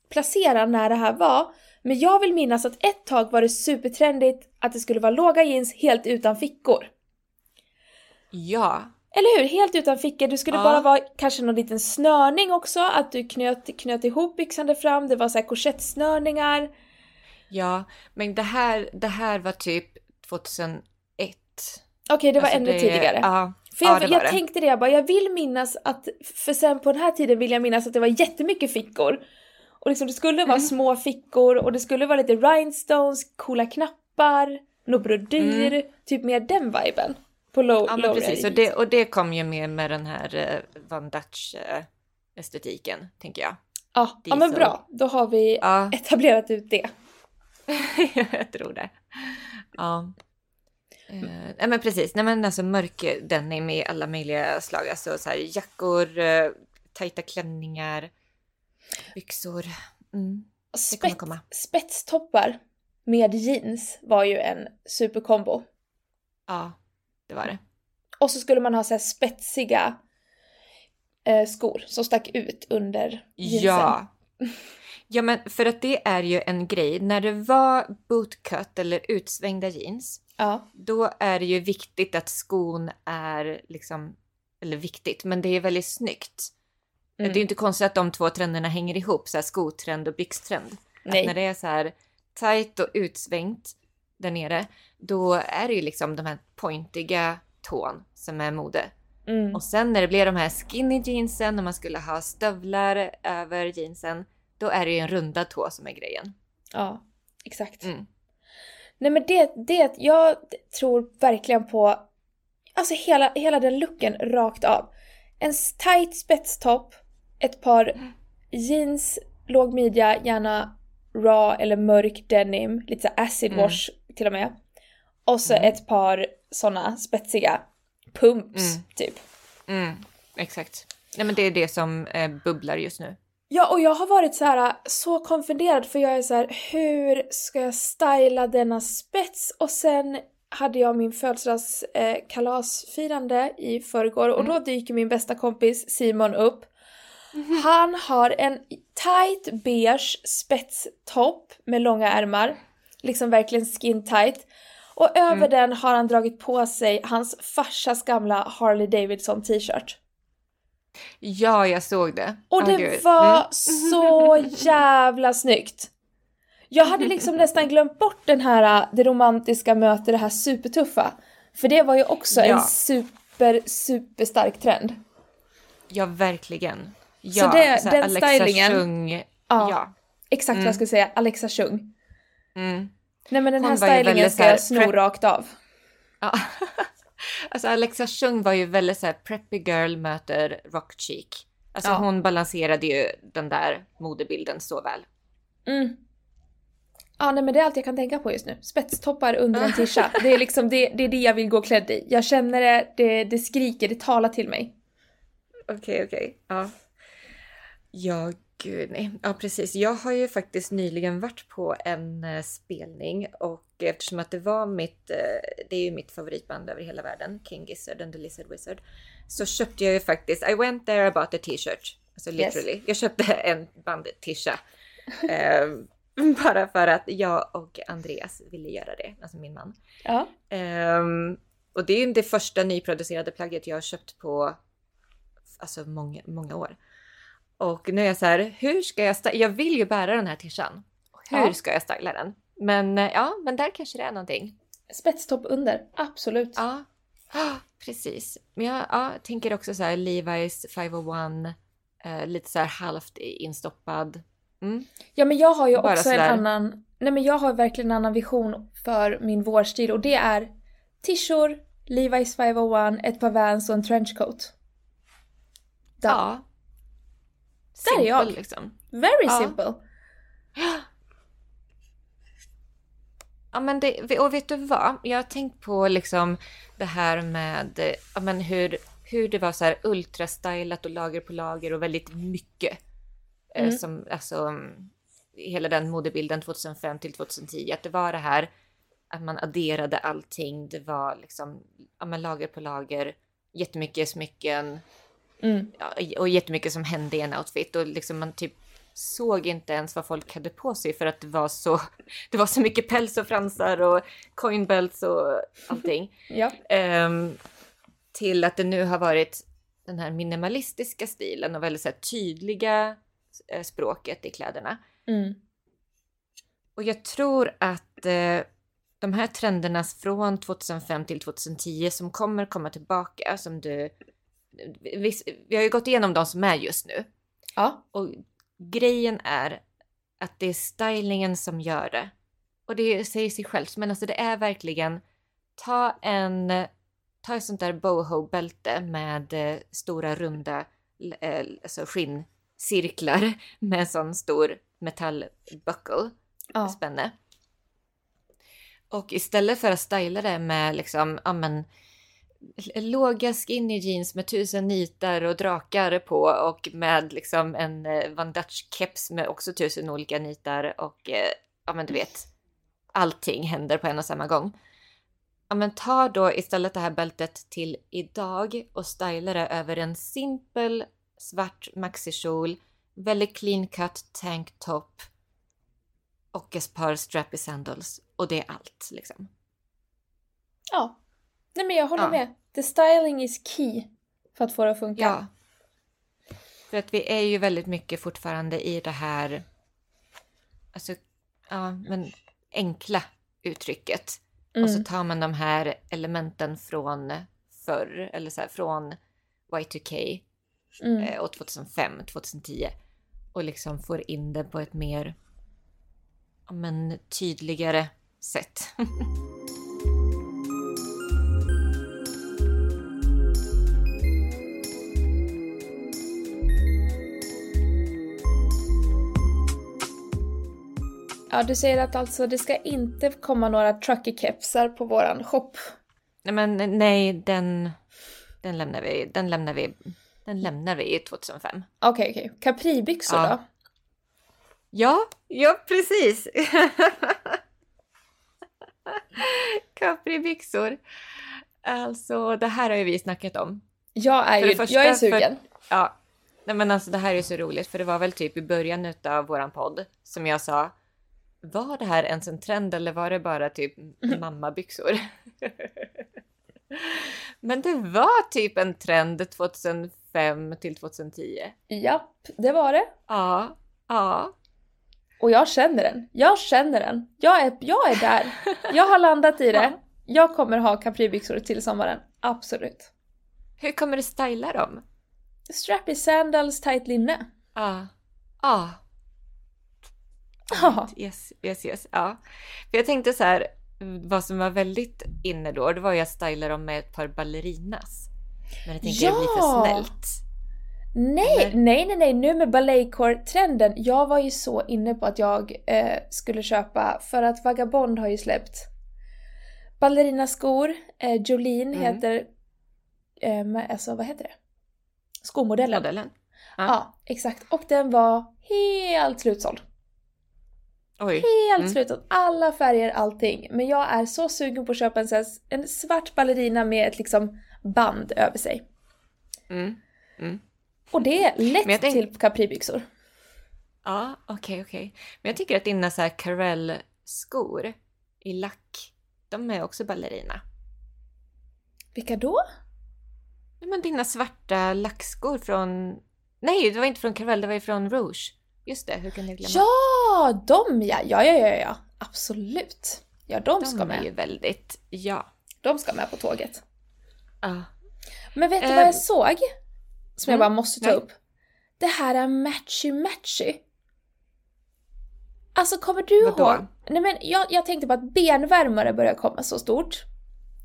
placera när det här var. Men jag vill minnas att ett tag var det supertrendigt att det skulle vara låga jeans helt utan fickor. Ja, Eller hur? Helt utan fickor. Det skulle Ja. bara vara kanske någon liten snörning också. Att du knöt, knöt ihop byxan där fram. Det var så här korsettsnörningar. ja, men det här, det här var typ 2001. Okej, det var Alltså, ännu det- tidigare. Ja, För ja, jag, var jag det. tänkte det, jag bara, jag vill minnas att, för sen på den här tiden vill jag minnas att det var jättemycket fickor. Och liksom det skulle vara Mm. små fickor och det skulle vara lite rhinestones, coola knappar, något brodyr, typ mer den viben. På low, Mm. Ja, low precis. Och det, och det kom ju med med den här eh, Van Dutch eh, tänker jag. ja, ja men diesel. bra, då har vi Ja, etablerat ut det. jag tror det. Ja. Eh, nej men precis, nej men alltså mörk denim i alla möjliga slag. Alltså så här jackor, uh, tajta klänningar, byxor. Mm. Spets, komma. spetstoppar med jeans var ju en superkombo. Ja, det var det. Och så skulle man ha så här spetsiga eh, skor som stack ut under jeansen. Ja. Ja men för att det är ju en grej. När det var bootcut eller utsvängda jeans. Ja. Då är det ju viktigt att skon är liksom, eller viktigt, men det är väldigt snyggt. Mm. Det är ju inte konstigt att de två trenderna hänger ihop, så här skotrend och byxtrend. Nej. Att när det är så här tight och utsvängt där nere, då är det ju liksom de här pointiga tån som är mode. Mm. Och sen när det blev de här skinny jeansen och man skulle ha stövlar över jeansen, då är det ju en rundad tå som är grejen. Ja, exakt. Mm. Nej men det, det, jag tror verkligen på, alltså hela, hela den looken rakt av. En tight spetstopp, ett par jeans, låg midja, gärna raw eller mörk denim, lite så acid Mm. wash till och med. Och så Mm. ett par såna spetsiga pumps Mm. typ. Mm, exakt. Nej men det är det som eh, bubblar just nu. Ja, och jag har varit så här så konfunderad för jag är så här, hur ska jag styla denna spets? Och sen hade jag min födelsedagskalasfirande eh, i förrgår och då dyker min bästa kompis Simon upp. Han har en tight beige spetstopp med långa ärmar, liksom verkligen skin tight. Och över Mm. den har han dragit på sig hans farsas gamla Harley Davidson t-shirt. Ja, jag såg det. Och det gud. var Mm. så jävla snyggt! Jag hade liksom nästan glömt bort den här, äh, det romantiska mötet, det här supertuffa. För det var ju också en Ja. super, superstark trend. Ja, verkligen. Ja, det- här den Alexa stylingen- Chung. Ja. Ja. Exakt vad Mm. jag skulle säga, Alexa Chung. Mm. Nej men den Hon här stylingen ska jag sno rakt av. ja. alltså Alexa Chung var ju väldigt så här preppy girl möter rock chic. Alltså Ja. hon balanserade ju den där modebilden så väl. Mm. Ja, nej men det är allt jag kan tänka på just nu. Spetstoppar under en tisha. Det är liksom det, det, är det jag vill gå klädd i. Jag känner det, det, det skriker, det talar till mig. Okej, okay, okej. Okay. Ja. Ja, gud nej. Ja, precis. Jag har ju faktiskt nyligen varit på en uh, spelning och eftersom att det var mitt, uh, det är ju mitt favoritband över hela världen, King Gizzard and the Lizard Wizard, så köpte jag ju faktiskt, I went there about a t-shirt. Alltså literally. Yes. Jag köpte en band-tisha. uh, bara för att jag och Andreas ville göra det, alltså min man. Ja. Um, och det är ju det första nyproducerade plagget jag har köpt på alltså många, många år. Och nu är jag så här, hur ska jag styla? Jag vill ju bära den här tishan. Hur ja. ska jag styla den? Men eh, ja, men där kanske det är någonting. Spetstopp under, absolut. Ja, precis. Men jag ja, tänker också så här Levi's 501, eh, lite så här halvt instoppad. Mm. Ja, men jag har ju Bara också en annan, nej men jag har verkligen en annan vision för min vårstil och det är tishor, Levi's 501, ett par Vans och en trenchcoat. Där. Ja. Där är jag. Liksom. Very ja. simple. Ja men det, och vet du vad? Jag har tänkt på liksom det här med ja, men hur, hur det var så här ultrastylat och lager på lager och väldigt mycket. Eh, mm. Som, alltså, hela den modebilden 2005 till 2010. Att det var det här att man adderade allting. Det var liksom ja, men lager på lager, jättemycket smycken, Mm. Ja, och jättemycket som hände i en outfit och liksom man typ såg inte ens vad folk hade på sig för att det var så, det var så mycket päls och fransar och coinbelts och allting. ja. Um, till att det nu har varit den här minimalistiska stilen och väldigt så tydliga eh, språket i kläderna. Mm. Och jag tror att eh, de här trenderna från 2005 till 2010 som kommer komma tillbaka, som du vi, vi har ju gått igenom de som är just nu. Ja. Och grejen är att det är stylingen som gör det. Och det säger sig självt, men alltså det är verkligen ta en, ta ett sånt där boho-bälte med eh, stora runda eh, alltså skinncirklar med en sån stor metallbuckle, ja. spänne. Och istället för att styla det med liksom, ja men låga skinny jeans med tusen nitar och drakar på och med liksom en eh, Van Dutch keps med också tusen olika nitar och eh, ja men du vet allting händer på en och samma gång. Ja men ta då istället det här bältet till idag och styla det över en simpel svart maxikjol, väldigt clean cut tank top och ett par strappy sandals och det är allt liksom. Ja, Nej men jag håller ja. med. The styling is key för att få det att funka. Ja. För att vi är ju väldigt mycket fortfarande i det här, alltså, ja men enkla uttrycket. Mm. Och så mm. tar man de här elementen från förr, eller så här, från Y2K mm. eh, och 2005, 2010 och liksom får in det på ett mer men, tydligare sätt. Ja, du säger att alltså det ska inte komma några trucker-kepsar på våran shop. Nej, men nej, den, den lämnar vi. Den lämnar vi. Den lämnar vi i 2005. Okej, okay, okej. Okay. Capribyxor ja. då? Ja, ja precis. Capribyxor. Alltså, det här har ju vi snackat om. Jag är ju, första, jag är sugen. För, ja, nej men alltså det här är ju så roligt för det var väl typ i början av våran podd som jag sa var det här ens en trend eller var det bara typ mammabyxor? Men det var typ en trend 2005 till 2010. Japp, det var det. Ja, ja. Och jag känner den. Jag känner den. Jag är, jag är där. Jag har landat i det. Jag kommer ha capribyxor till sommaren. Absolut. Hur kommer du styla dem? Strappy sandals, tight linne. Ja. Ja. Ja. Yes, yes, yes. Ja. För jag tänkte så här, vad som var väldigt inne då, det var ju att styla dem med ett par ballerinas. Men jag tänkte ja! det blir för snällt. Nej, Eller? nej, nej, nej, nu med balletcore-trenden. Jag var ju så inne på att jag eh, skulle köpa, för att Vagabond har ju släppt ballerinaskor. Eh, Jolene Mm. heter, eh, alltså vad heter det? Skomodellen. Modellen. Ja. exakt. Och den var helt slutsåld. Oj. Helt Mm. slutsåld. Alla färger, allting. Men jag är så sugen på att köpa en, en svart ballerina med ett liksom band över sig. Mm. Mm. Och det är lätt tänk- till capribyxor. Ja, okej, okej. Men jag tycker att dina så här Carell-skor i lack, de är också ballerina. Vilka då? Nej, Men dina svarta lackskor från... Nej, det var inte från Carell, det var ju från Rouge. Just det, hur kan jag glömma? Ja, de ja! Ja, ja, ja, ja. Absolut. Ja, de, de ska är med. ju väldigt... Ja. De ska med på tåget. ja. Men vet du vad jag såg? Som jag mm, bara måste ta nej. upp. Det här är matchy matchy. Alltså kommer du Vadå? ihåg? Nej men jag, jag tänkte på att benvärmare börjar komma så stort.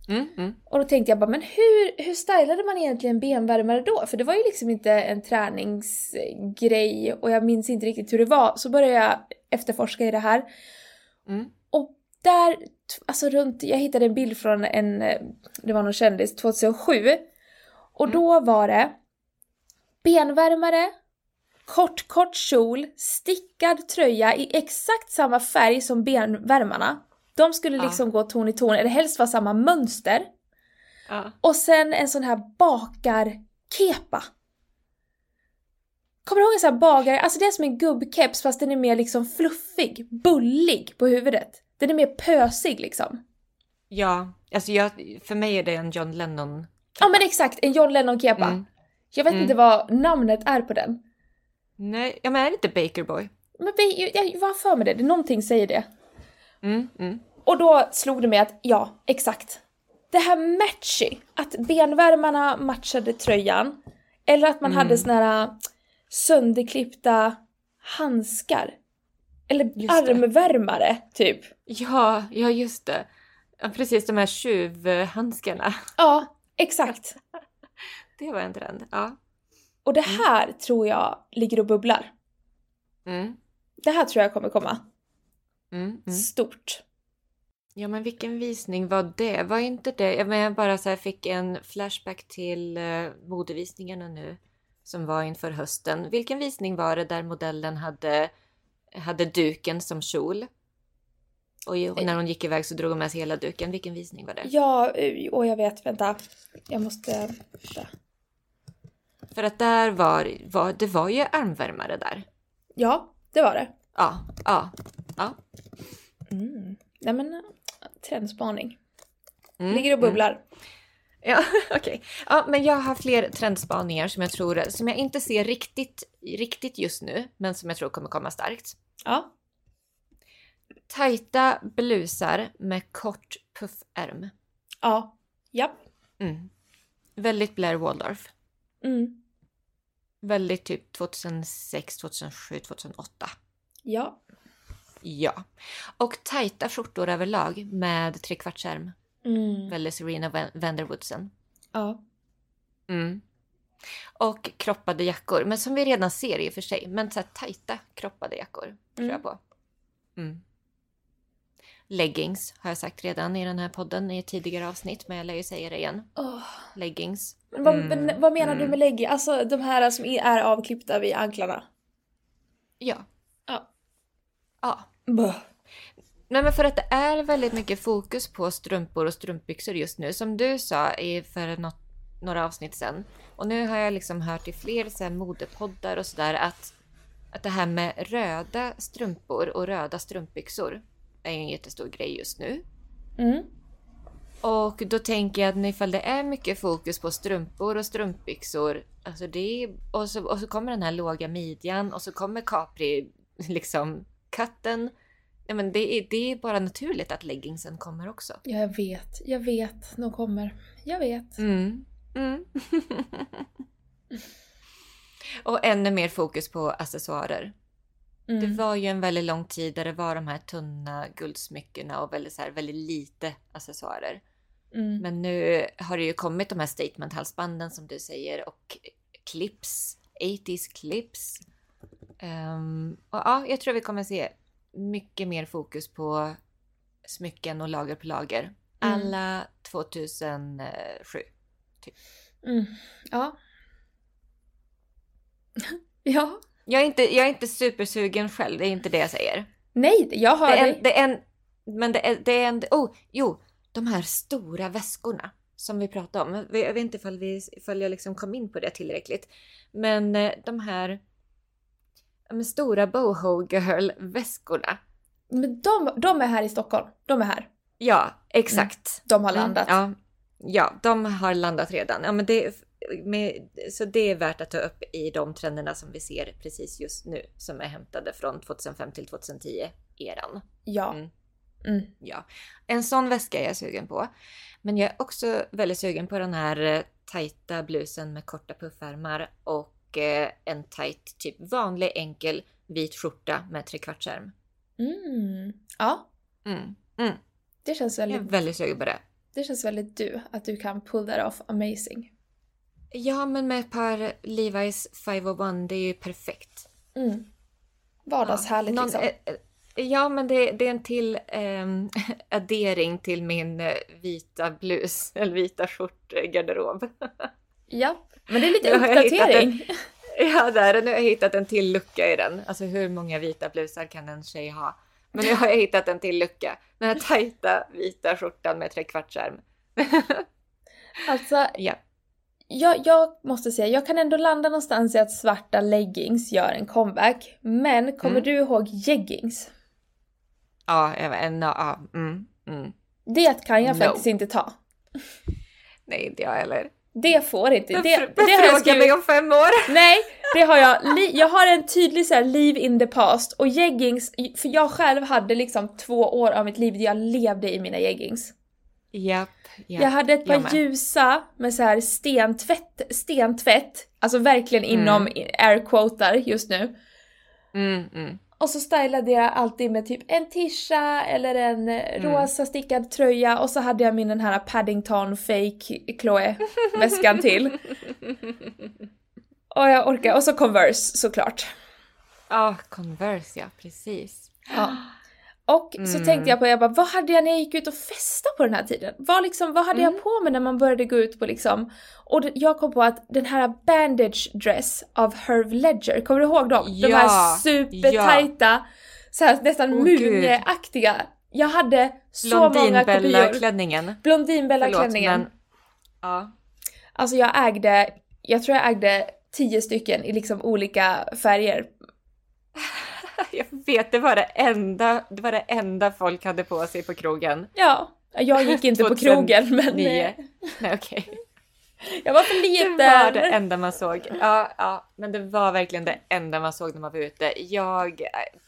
Mm, mm. Och då tänkte jag bara, men hur, hur stylade man egentligen benvärmare då? För det var ju liksom inte en träningsgrej och jag minns inte riktigt hur det var. Så började jag efterforska i det här. Mm. Och där, alltså runt, jag hittade en bild från en, eh, det var någon kändis, 2007. Och Mm. då var det benvärmare, kort, kort kjol, stickad tröja i exakt samma färg som benvärmarna. De skulle Ja. liksom gå ton i ton, eller helst vara samma mönster. Ja. Och sen en sån här bakarkepa. Kommer du ihåg en sån här bagare? Alltså det är som en gubbkeps fast den är mer liksom fluffig, bullig på huvudet. Den är mer pösig liksom. ja, alltså jag, för mig är det en John Lennon... Ja men exakt, en John Lennon-kepa. Mm. Jag vet Mm. inte vad namnet är på den. Nej, ja, men är det inte Baker Boy? Men jag, jag var för mig det, det, någonting säger det. Mm, mm. Och då slog det mig att ja, exakt. Det här matchy, att benvärmarna matchade tröjan. Eller att man Mm. hade såna här sönderklippta handskar. Eller Just det. armvärmare, typ. Ja, ja just det. Ja, precis, de här tjuvhandskarna. Ja, exakt. Det var en trend. Ja. Och det här tror jag ligger och bubblar. Mm. Det här tror jag kommer komma Mm, mm. stort. Ja, men vilken visning var det? Var inte det... Jag, men jag bara så här fick en flashback till uh, modevisningarna nu som var inför hösten. Vilken visning var det där modellen hade, hade duken som kjol? Och ju- när hon gick iväg så drog hon med sig hela duken. Vilken visning var det? Ja, eh, och jag vet, vänta. Jag måste... vänta. För att där var, var det var ju armvärmare där. Ja, det var det. Ja, ja, ja. Mm. Nej men, äh, trendspaning. Mm, Ligger och bubblar. Ja, okej. Ja, men jag har fler trendspaningar som jag tror, som jag inte ser riktigt, riktigt just nu, men som jag tror kommer komma starkt. Ja. Tajta blusar med kort puffärm. Ja. Japp. Mm. Väldigt Blair Waldorf. Mm. Väldigt typ 2006, 2007, 2008. Ja. Ja. Och tajta skjortor överlag med trekvartsärm. Mm. Väldigt Serena Van- Vanderwoodsen. Ja. Mm. Och kroppade jackor. Men som vi redan ser i och för sig. Men så här tajta kroppade jackor tror jag på. Mm. Leggings har jag sagt redan i den här podden i ett tidigare avsnitt. Men jag lär ju säga det igen. Åh. Leggings. Men vad, Mm, men vad menar du mm. med lägg? Alltså de här som är avklippta vid anklarna? Ja. Ja. Böh. Nej men för att det är väldigt mycket fokus på strumpor och strumpbyxor just nu. Som du sa i för något, några avsnitt sen. Och nu har jag liksom hört i fler så modepoddar och sådär att, att det här med röda strumpor och röda strumpbyxor är ju en jättestor grej just nu. Mm. Och då tänker jag att ifall det är mycket fokus på strumpor och strumpbyxor, alltså det och, så, och så kommer den här låga midjan och så kommer Capri, liksom, katten. Nej men det är, det är bara naturligt att leggingsen kommer också. Ja, jag vet. Jag vet. De kommer. Jag vet. Mm. Mm. och ännu mer fokus på accessoarer. Det Mm. var ju en väldigt lång tid där det var de här tunna guldsmyckena och väldigt, så här, väldigt lite accessoarer. Mm. Men nu har det ju kommit de här statement-halsbanden som du säger och clips, 80s clips. Um, och ja, jag tror vi kommer se mycket mer fokus på smycken och lager på lager. Mm. Alla 2007. Mm. Ja. ja. Jag är, inte, jag är inte supersugen själv, det är inte det jag säger. Nej, jag hör Det är, dig. en, det är en, men det är, det är en... Oh, jo, de här stora väskorna som vi pratade om. Jag vet inte ifall, vi, ifall jag liksom kom in på det tillräckligt. Men eh, de här men stora boho girl-väskorna. Men de, de är här i Stockholm. De är här. Ja, exakt. De har Mm, landat. ja, ja, de har landat redan. Ja, men det, med, så det är värt att ta upp i de trenderna som vi ser precis just nu. Som är hämtade från 2005 till 2010-eran. Ja. Mm. Mm. Ja, en sån väska är jag sugen på. Men jag är också väldigt sugen på den här eh, tajta blusen med korta puffärmar och eh, en tajt, typ vanlig enkel vit skjorta med trekvartsärm. Mm. Ja, Mm. Mm. det känns Jag är väldigt, väldigt sugen på det. det känns väldigt du, att du kan pull that off amazing. Ja, men med ett par Levi's 501, det är ju perfekt. Mm. Vardagshärligt Någon- liksom. eh, eh, Ja, men det, det är en till ehm, addering till min eh, vita blus, eller vita skjortgarderob. Ja, men det är lite uppdatering. Ja, där. Nu har jag hittat en till lucka i den. Alltså hur många vita blusar kan en tjej ha? Men nu har jag hittat en till lucka. Den här tajta vita skjortan med trekvartsärm. Alltså, Ja. jag, jag måste säga, jag kan ändå landa någonstans i att svarta leggings gör en comeback. Men kommer Mm. du ihåg jeggings? Ja, en, ja, mm, mm. Det kan jag No. faktiskt inte ta. Nej, inte jag heller. Det får inte. Det, Det, det, har jag skrivit. mig om fem år. Nej, det har jag. Jag har en tydlig så här, live in the past och jeggings, för jag själv hade liksom två år av mitt liv där jag levde i mina jeggings. Japp, japp. jag hade ett par ljusa med så här stentvätt, stentvätt, alltså verkligen Mm. inom airquotar just nu. Mm, mm. Och så stylade jag alltid med typ en tisha eller en eh, Mm. rosa stickad tröja och så hade jag min den här Paddington fake Chloe väskan till. Och jag orkar, och så Converse såklart. Ja, Converse ja, precis. Ja. Och så Mm. tänkte jag på, jag bara, vad hade jag när jag gick ut och festade på den här tiden? Vad, liksom, vad hade Mm. jag på mig när man började gå ut på liksom... Och jag kom på att den här bandage dress av Herve Ledger, kommer du ihåg dem? De Ja, här supertajta, så här nästan Åh, gud. mumieaktiga. Jag hade så många kopior. Blondinbella-klänningen. Blondinbella-klänningen. men... Ja. Alltså jag ägde, jag tror jag ägde tio stycken i liksom olika färger. Jag vet, det var det enda, det var det enda folk hade på sig på krogen. Ja, jag gick inte på krogen men... Eh, Nej, okej. Jag var för Det liten! var det enda man såg. Ja, ja, men det var verkligen det enda man såg när man var ute. Jag,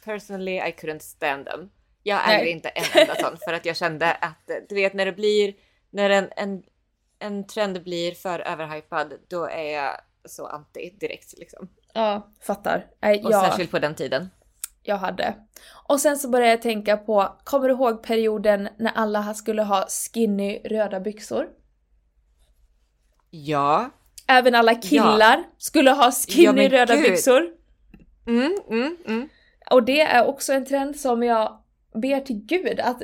personally, I couldn't stand them. Jag Nej. ägde inte en enda sån för att jag kände att, du vet när det blir, när en, en, en trend blir för överhypad, då är jag så anti direkt liksom. Ja, fattar. Nej, Och jag, särskilt på den tiden. Jag hade. Och sen så började jag tänka på, kommer du ihåg perioden när alla skulle ha skinny röda byxor? Ja. Även alla killar skulle ha skinny Ja, röda gud. byxor. Mm, mm, mm. Och det är också en trend som jag ber till gud att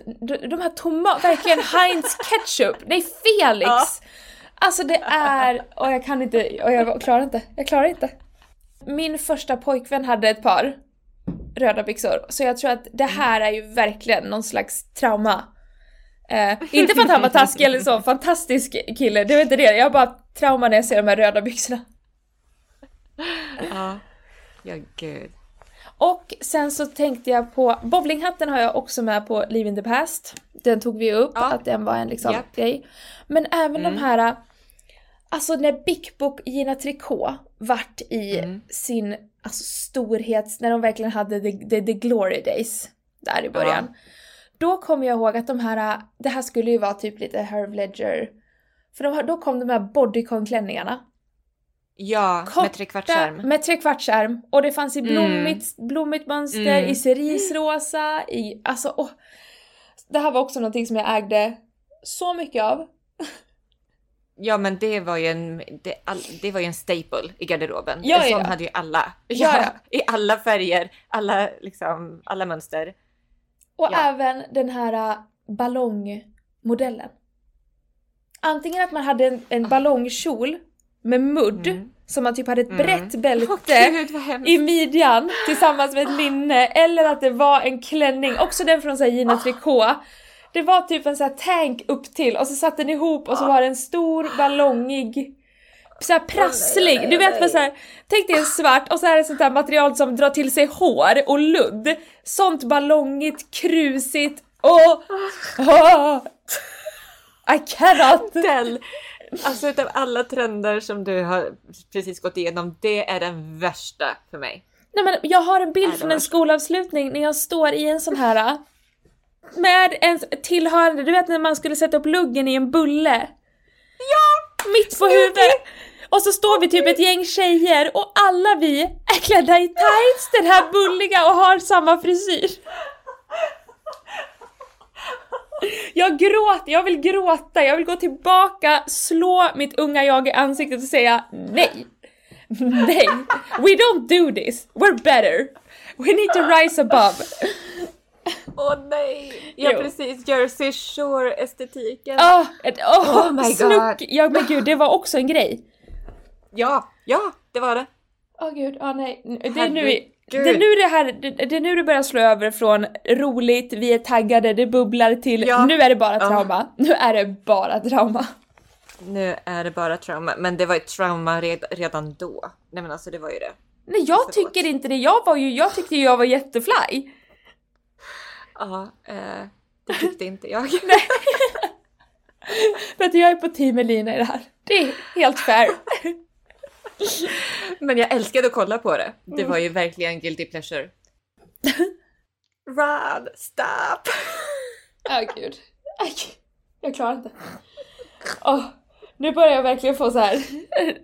de här tomaterna, verkligen Heinz ketchup, nej Felix! Ja. Alltså det är, och jag kan inte, och jag klarar inte, jag klarar inte. Min första pojkvän hade ett par röda byxor, så jag tror att det här är ju verkligen någon slags trauma. Eh, inte för att han var taskig eller så, fantastisk kille, det var inte det. Jag har bara trauma när jag ser de här röda byxorna. Ja. Ja, gud. Och sen så tänkte jag på, bowlinghatten har jag också med på Live in the Past. Den tog vi upp, Ja. att den var en liksom Japp. grej. Men även Mm. de här, alltså när Big Book Gina Tricot vart i Mm. sin alltså, storhet, när de verkligen hade the, the, the glory days där i början. Då kommer jag ihåg att de här, det här skulle ju vara typ lite Herve Ledger, för de, då kom de här bodycon-klänningarna. Ja, Korta- med trekvartsärm. Med trekvartsärm. Och det fanns i Mm. blommigt, blommigt mönster, Mm. i cerisrosa, i... Alltså, åh. Det här var också någonting som jag ägde så mycket av. Ja men det var ju en, det, all, det var ju en staple i garderoben. Ja, en sån ja. hade ju alla. Ja. I alla färger, alla, liksom, alla mönster. Och även den här äh, ballongmodellen. Antingen att man hade en, en ballongkjol med mudd, Mm. som man typ hade ett Mm. brett bälte Åh gud i midjan tillsammans med ett linne, eller att det var en klänning, också den från så här Gina Ah. Tricot. Det var typ en så här tank upp till och så satte den ihop och så var det en stor ballongig så här prasslig, du vet vad så här, tänk dig en svart och så är det sånt här material som drar till sig hår och ludd. Sånt ballongigt, krusigt och... Ah, I cannot! Den, alltså utav alla trender som du har precis gått igenom, det är den värsta för mig. Nej men jag har en bild från en skolavslutning när jag står i en sån här med en tillhörande, du vet när man skulle sätta upp luggen i en bulle? Ja! Mitt på huvudet! Och så står vi typ ett gäng tjejer och alla vi är klädda i tights, den här bulliga och har samma frisyr. Jag gråter, jag vill gråta, jag vill gå tillbaka, slå mitt unga jag i ansiktet och säga nej. Nej, we don't do this, we're better. We need to rise above. Åh nej! Ja Jo. precis, Jersey Shore-estetiken. Oh, ett, oh, Oh my snuck. God. Ja men gud, det var också en grej. Ja, ja det var det. Åh gud, åh nej. Det är, nu, det, är nu det här, det, det är nu det börjar slå över från roligt, vi är taggade, det bubblar till Ja. nu är det bara trauma. Nu är det bara trauma. Nu är det bara trauma, men det var ett trauma red, redan då. Nej men alltså det var ju det. Nej jag Förlåt. tycker inte det, jag var ju, jag tyckte ju jag var jättefly. Ja, eh, det tyckte inte jag. För att jag är på team Elina i det här. Det är helt fair. Men jag älskade att kolla på det. Det var ju verkligen guilty pleasure. Run, stop! Åh gud. Aj, jag klarar inte. Åh, nu börjar jag verkligen få så här.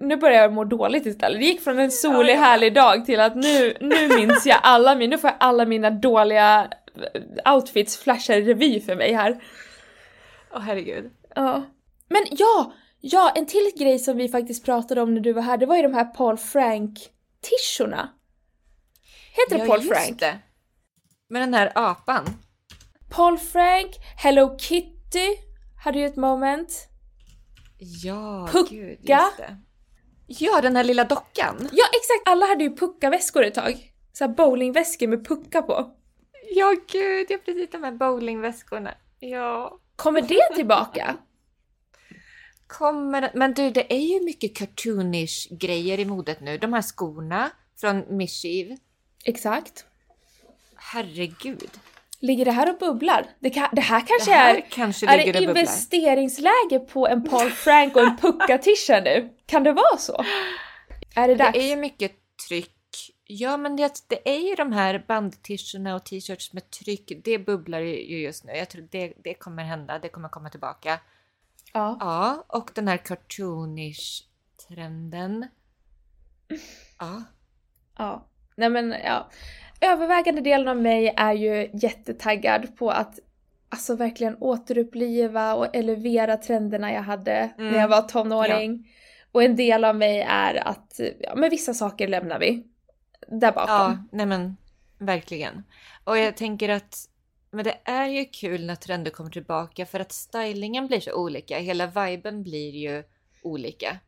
nu börjar jag må dåligt istället. Det gick från en solig härlig dag till att nu, nu minns jag alla mina, nu får jag alla mina dåliga outfits flasha i revy för mig här. Åh herregud. Ja. Men ja, ja, en till grej som vi faktiskt pratade om när du var här, det var ju de här Paul Frank-tischerna. Heter det Paul just Frank? det. Med den här apan. Paul Frank, Hello Kitty hade ju ett moment. Ja, Pucka. gud, just det. Ja, den här lilla dockan. Ja exakt, alla hade ju puckaväskor ett tag. Såhär bowlingväskor med pucka på. Ja, gud, ja precis de här bowlingväskorna. Ja. Kommer det tillbaka? Kommer Men du, det är ju mycket cartoonish grejer i modet nu. De här skorna från Mischiv. Exakt. Herregud. Ligger det här och bubblar? Det, kan, det här kanske Det här är... kanske Är det investeringsläge på en Paul Frank och en pucka-tisha nu? Kan det vara så? Är det dags? Det är ju mycket. Ja, men det, det är ju de här bandtischerna och t-shirts med tryck. Det bubblar ju just nu. Jag tror det, det kommer hända. Det kommer komma tillbaka. Ja. Ja, och den här cartoonish-trenden. Ja. Ja. Nej men ja. Övervägande delen av mig är ju jättetaggad på att alltså verkligen återuppliva och elevera trenderna jag hade när Mm. jag var tonåring. Och en del av mig är att, ja men vissa saker lämnar vi där bakom. Ja, nej men verkligen. Och jag tänker att men det är ju kul när trender kommer tillbaka för att stylingen blir så olika. Hela viben blir ju olika.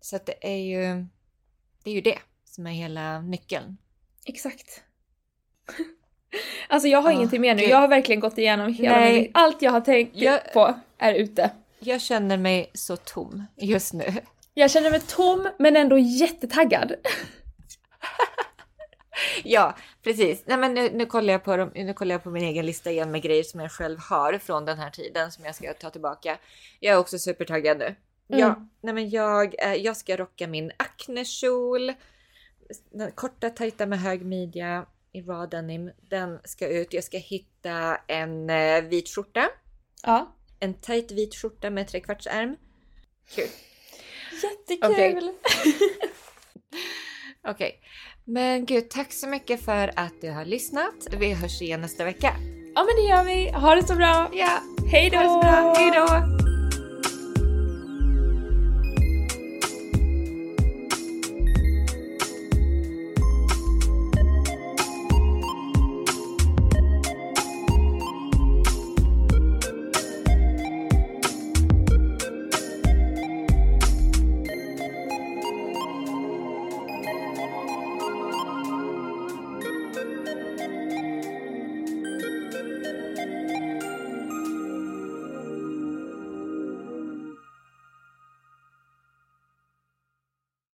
Så att det är ju det är ju det som är hela nyckeln. Exakt. alltså jag har Ja, ingenting mer nu, jag har verkligen gått igenom hela Nej. min Allt jag har tänkt Jag- på är ute. Jag känner mig så tom just nu. Jag känner mig tom men ändå jättetaggad. Ja, precis. Nej, men nu, nu, kollar jag på dem, nu kollar jag på min egen lista igen med grejer som jag själv har från den här tiden som jag ska ta tillbaka. Jag är också supertaggad nu. Ja, Mm. nej, men jag, eh, jag ska rocka min Acne-kjol. Korta tajta med hög midja i raw denim. Den ska ut. Jag ska hitta en eh, vit skjorta. Ja. En tajt vit skjorta med trekvartsärm. Kul. Jättekul! Okej. Men gud, tack så mycket för att du har lyssnat. Vi hörs igen nästa vecka. Ja men det gör vi. Ha det så bra. Ja, Hej då! ha det så bra. Hej då!